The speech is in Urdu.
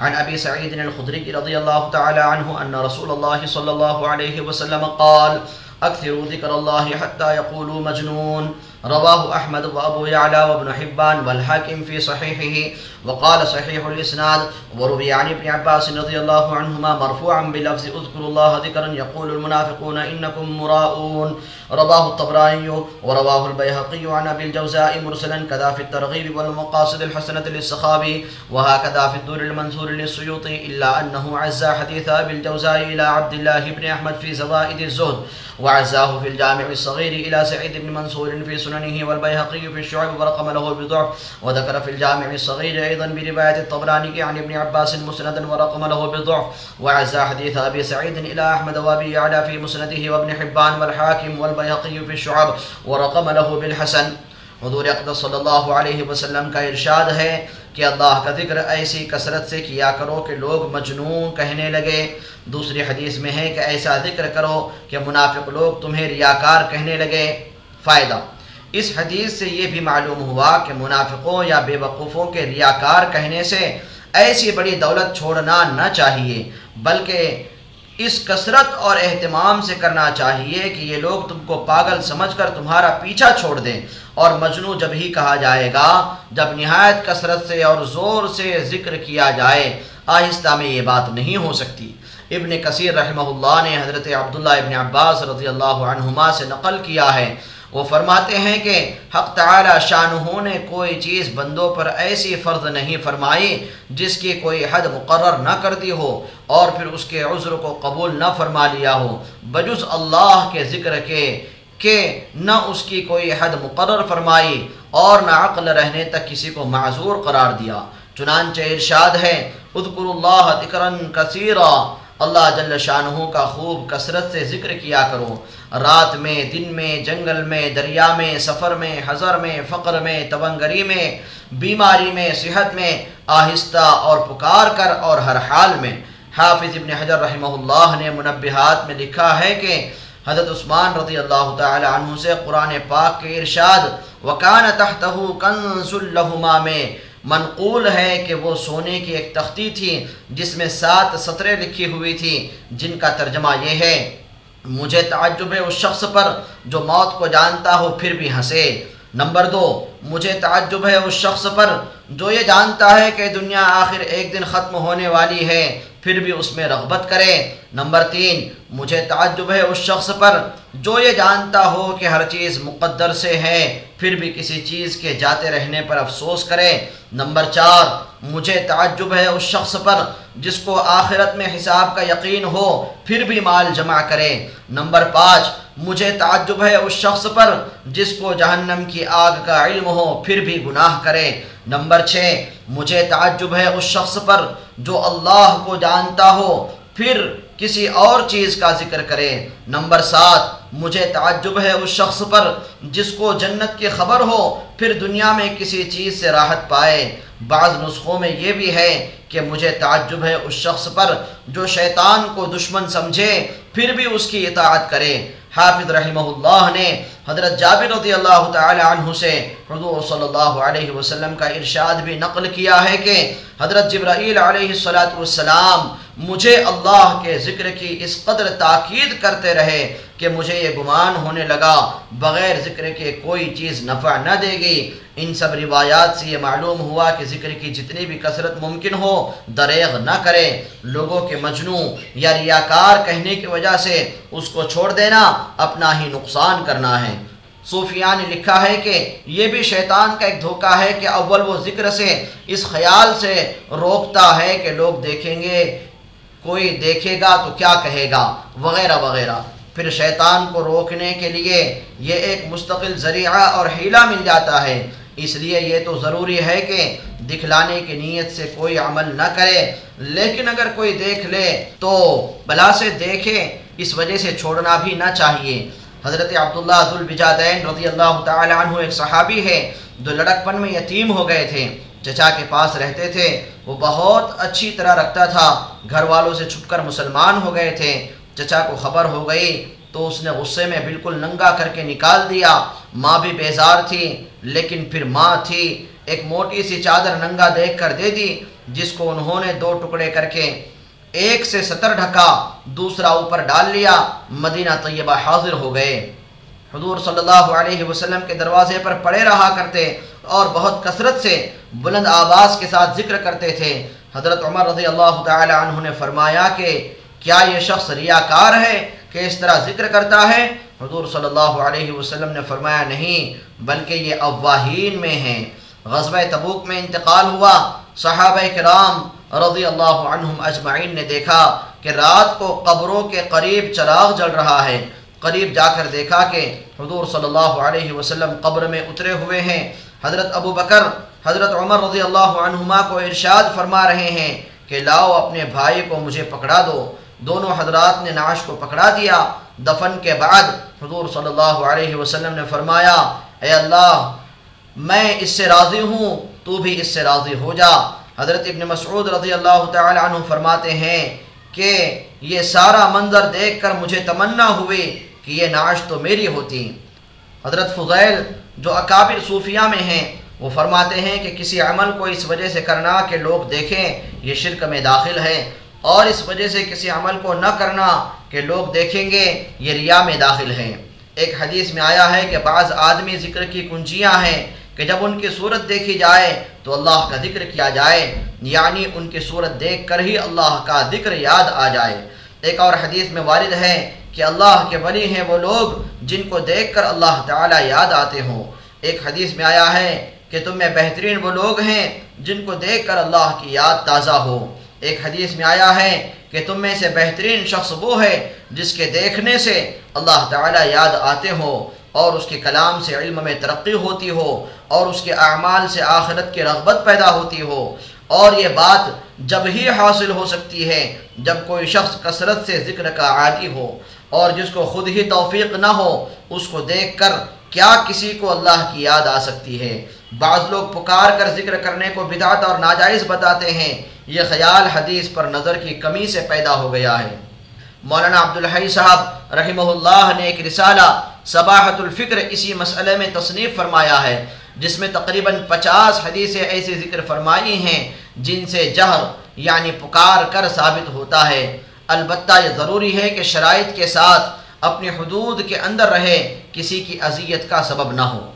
عن ابي سعيد الخدري رضي الله تعالى عنه ان رسول الله صلى الله عليه وسلم قال اكثروا ذكر الله حتى يقولوا مجنون. رواه احمد وابو يعلى وابن حبان والحاكم في صحيحه، وقال صحيح الاسناد وروي عن ابن عباس رضي الله عنهما مرفوعا بلفظ اذكروا الله ذكرا يقول المنافقون انكم مراؤون. رواه الطبراني ورواه البيهقي عن أبي الجوزاء مرسلا كذا في الترغيب والمقاصد الحسنة للسخابي وهكذا في الدور المنثور للسيوطي إلا أنه عزى حديث أبي الجوزاء إلى عبد الله بن أحمد في زوائد الزهد وعزاه في الجامع الصغير إلى سعيد بن منصور في سننه والبيهقي في الشعب ورقم له بضعف وذكر في الجامع الصغير أيضا برواية الطبراني عن ابن عباس مسندا ورقم له بضعف وعزى حديث أبي سعيد إلى أحمد وأبي يعلى في مسنده وابن حبان والحاكم والبيهقي في الشعب ورقم له بالحسن حضور اقدس صلی اللہ علیہ وسلم کا ارشاد ہے کہ اللہ کا ذکر ایسی کثرت سے کیا کرو کہ لوگ مجنون کہنے لگے۔ دوسری حدیث میں ہے کہ ایسا ذکر کرو کہ منافق لوگ تمہیں ریاکار کہنے لگے۔ فائدہ۔ اس حدیث سے یہ بھی معلوم ہوا کہ منافقوں یا بے وقوفوں کے ریاکار کہنے سے ایسی بڑی دولت چھوڑنا نہ چاہیے، بلکہ اس کثرت اور اہتمام سے کرنا چاہیے کہ یہ لوگ تم کو پاگل سمجھ کر تمہارا پیچھا چھوڑ دیں۔ اور مجنو جب ہی کہا جائے گا، جب نہایت کثرت سے اور زور سے ذکر کیا جائے، آہستہ میں یہ بات نہیں ہو سکتی۔ ابن کثیر رحمہ اللہ نے حضرت عبداللہ ابن عباس رضی اللہ عنہما سے نقل کیا ہے۔ وہ فرماتے ہیں کہ حق تعالی شانہ نے کوئی چیز بندوں پر ایسی فرض نہیں فرمائی جس کی کوئی حد مقرر نہ کر دی ہو اور پھر اس کے عذر کو قبول نہ فرما لیا ہو۔ بجز اللہ کے ذکر کے کہ نہ اس کی کوئی حد مقرر فرمائی اور نہ عقل رہنے تک کسی کو معذور قرار دیا۔ چنانچہ ارشاد ہے اذکر اللہ ذکرن کثیرا۔ اللہ جل شانہ کا خوب کثرت سے ذکر کیا کرو۔ رات میں، دن میں، جنگل میں، دریا میں، سفر میں، حضر میں، فقر میں، تونگری میں، بیماری میں، صحت میں، آہستہ اور پکار کر اور ہر حال میں۔ حافظ ابن حجر رحمہ اللہ نے منبہات میں لکھا ہے کہ حضرت عثمان رضی اللہ تعالی عنہ سے قرآن پاک کے ارشاد، وکان تحتہ کنز لہما میں منقول ہے کہ وہ سونے کی ایک تختی تھی جس میں سات سطریں لکھی ہوئی تھی جن کا ترجمہ یہ ہے۔ مجھے تعجب ہے اس شخص پر جو موت کو جانتا ہو پھر بھی ہنسے۔ نمبر دو، مجھے تعجب ہے اس شخص پر جو یہ جانتا ہے کہ دنیا آخر ایک دن ختم ہونے والی ہے، پھر بھی اس میں رغبت کرے۔ نمبر تین، مجھے تعجب ہے اس شخص پر جو یہ جانتا ہو کہ ہر چیز مقدر سے ہے، پھر بھی کسی چیز کے جاتے رہنے پر افسوس کرے۔ نمبر چار، مجھے تعجب ہے اس شخص پر جس کو آخرت میں حساب کا یقین ہو، پھر بھی مال جمع کرے۔ نمبر پانچ، مجھے تعجب ہے اس شخص پر جس کو جہنم کی آگ کا علم ہو، پھر بھی گناہ کرے۔ نمبر چھ، مجھے تعجب ہے اس شخص پر جو اللہ کو جانتا ہو، پھر کسی اور چیز کا ذکر کرے۔ نمبر سات، مجھے تعجب ہے اس شخص پر جس کو جنت کی خبر ہو، پھر دنیا میں کسی چیز سے راحت پائے۔ بعض نسخوں میں یہ بھی ہے کہ مجھے تعجب ہے اس شخص پر جو شیطان کو دشمن سمجھے، پھر بھی اس کی اطاعت کرے۔ حافظ رحمہ اللہ نے حضرت جابر رضی اللہ تعالی عنہ سے حضور صلی اللہ علیہ وسلم کا ارشاد بھی نقل کیا ہے کہ حضرت جبرائیل علیہ الصلاۃ والسلام مجھے اللہ کے ذکر کی اس قدر تاکید کرتے رہے کہ مجھے یہ گمان ہونے لگا، بغیر ذکر کے کوئی چیز نفع نہ دے گی۔ ان سب روایات سے یہ معلوم ہوا کہ ذکر کی جتنی بھی کثرت ممکن ہو، دریغ نہ کرے۔ لوگوں کے مجنو یا ریاکار کہنے کی وجہ سے اس کو چھوڑ دینا اپنا ہی نقصان کرنا ہے۔ صوفیہ نے لکھا ہے کہ یہ بھی شیطان کا ایک دھوکہ ہے کہ اول وہ ذکر سے، اس خیال سے روکتا ہے کہ لوگ دیکھیں گے کوئی دیکھے گا تو کیا کہے گا؟ وغیرہ وغیرہ۔ پھر شیطان کو روکنے کے لیے یہ ایک مستقل ذریعہ اور حیلہ مل جاتا ہے۔ اس لیے یہ تو ضروری ہے کہ دکھلانے کی نیت سے کوئی عمل نہ کرے۔ لیکن اگر کوئی دیکھ لے تو بلا سے دیکھے، اس وجہ سے چھوڑنا بھی نہ چاہیے۔ حضرت عبداللہ ذوالبجادین رضی اللہ تعالی عنہ ایک صحابی ہے جو لڑکپن میں یتیم ہو گئے تھے۔ چچا کے پاس رہتے تھے، وہ بہت اچھی طرح رکھتا تھا۔ گھر والوں سے چھپ کر مسلمان ہو گئے تھے۔ چچا کو خبر ہو گئی تو اس نے غصے میں بالکل ننگا کر کے نکال دیا۔ ماں بھی بیزار تھی، لیکن پھر ماں تھی۔ ایک موٹی سی چادر ننگا دیکھ کر دے دی، جس کو انہوں نے دو ٹکڑے کر کے ایک سے ستر ڈھکا دوسرا اوپر ڈال لیا۔ مدینہ طیبہ حاضر ہو گئے۔ حضور صلی اللہ علیہ وسلم کے دروازے پر پڑے رہا کرتے اور بہت کثرت سے بلند آواز کے ساتھ ذکر کرتے تھے۔ حضرت عمر رضی اللہ تعالی عنہ نے فرمایا کہ کیا یہ شخص ریاکار ہے کہ اس طرح ذکر کرتا ہے؟ حضور صلی اللہ علیہ وسلم نے فرمایا نہیں، بلکہ یہ اواہین میں ہیں۔ غزوہ تبوک میں انتقال ہوا۔ صحابہ کرام رضی اللہ عنہم اجمعین نے دیکھا کہ رات کو قبروں کے قریب چراغ جل رہا ہے۔ قریب جا کر دیکھا کہ حضور صلی اللہ علیہ وسلم قبر میں اترے ہوئے ہیں۔ حضرت ابو بکر حضرت عمر رضی اللہ عنہما کو ارشاد فرما رہے ہیں کہ لاؤ اپنے بھائی کو مجھے پکڑا دو۔ دونوں حضرات نے نعش کو پکڑا دیا۔ دفن کے بعد حضور صلی اللہ علیہ وسلم نے فرمایا، اے اللہ، میں اس سے راضی ہوں، تو بھی اس سے راضی ہو جا۔ حضرت ابن مسعود رضی اللہ تعالی عنہ فرماتے ہیں کہ یہ سارا منظر دیکھ کر مجھے تمنا ہوئی کہ یہ نعش تو میری ہوتی۔ حضرت فضیل جو اکابر صوفیہ میں ہیں وہ فرماتے ہیں کہ کسی عمل کو اس وجہ سے کرنا کہ لوگ دیکھیں یہ شرک میں داخل ہے اور اس وجہ سے کسی عمل کو نہ کرنا کہ لوگ دیکھیں گے یہ ریا میں داخل ہے ایک حدیث میں آیا ہے کہ بعض آدمی ذکر کی کنجیاں ہیں کہ جب ان کی صورت دیکھی جائے تو اللہ کا ذکر کیا جائے یعنی ان کی صورت دیکھ کر ہی اللہ کا ذکر یاد آ جائے۔ ایک اور حدیث میں وارد ہے کہ اللہ کے ولی ہیں وہ لوگ جن کو دیکھ کر اللہ تعالی یاد آتے ہوں۔ ایک حدیث میں آیا ہے کہ تم میں بہترین وہ لوگ ہیں جن کو دیکھ کر اللہ کی یاد تازہ ہو۔ ایک حدیث میں آیا ہے کہ تم میں سے بہترین شخص وہ ہے جس کے دیکھنے سے اللہ تعالی یاد آتے ہو اور اس کے کلام سے علم میں ترقی ہوتی ہو اور اس کے اعمال سے آخرت کی رغبت پیدا ہوتی ہو۔ اور یہ بات جب ہی حاصل ہو سکتی ہے، جب کوئی شخص کثرت سے ذکر کا عادی ہو اور جس کو خود ہی توفیق نہ ہو، اس کو دیکھ کر کیا کسی کو اللہ کی یاد آ سکتی ہے؟ بعض لوگ پکار کر ذکر کرنے کو بدعت اور ناجائز بتاتے ہیں۔ یہ خیال حدیث پر نظر کی کمی سے پیدا ہو گیا ہے۔ مولانا عبدالحی صاحب رحمہ اللہ نے ایک رسالہ صباحت الفکر اسی مسئلے میں تصنیف فرمایا ہے، جس میں تقریباً پچاس حدیثیں ایسی ذکر فرمائی ہیں جن سے جہر یعنی پکار کر ثابت ہوتا ہے۔ البتہ یہ ضروری ہے کہ شرائط کے ساتھ اپنی حدود کے اندر رہے، کسی کی اذیت کا سبب نہ ہو۔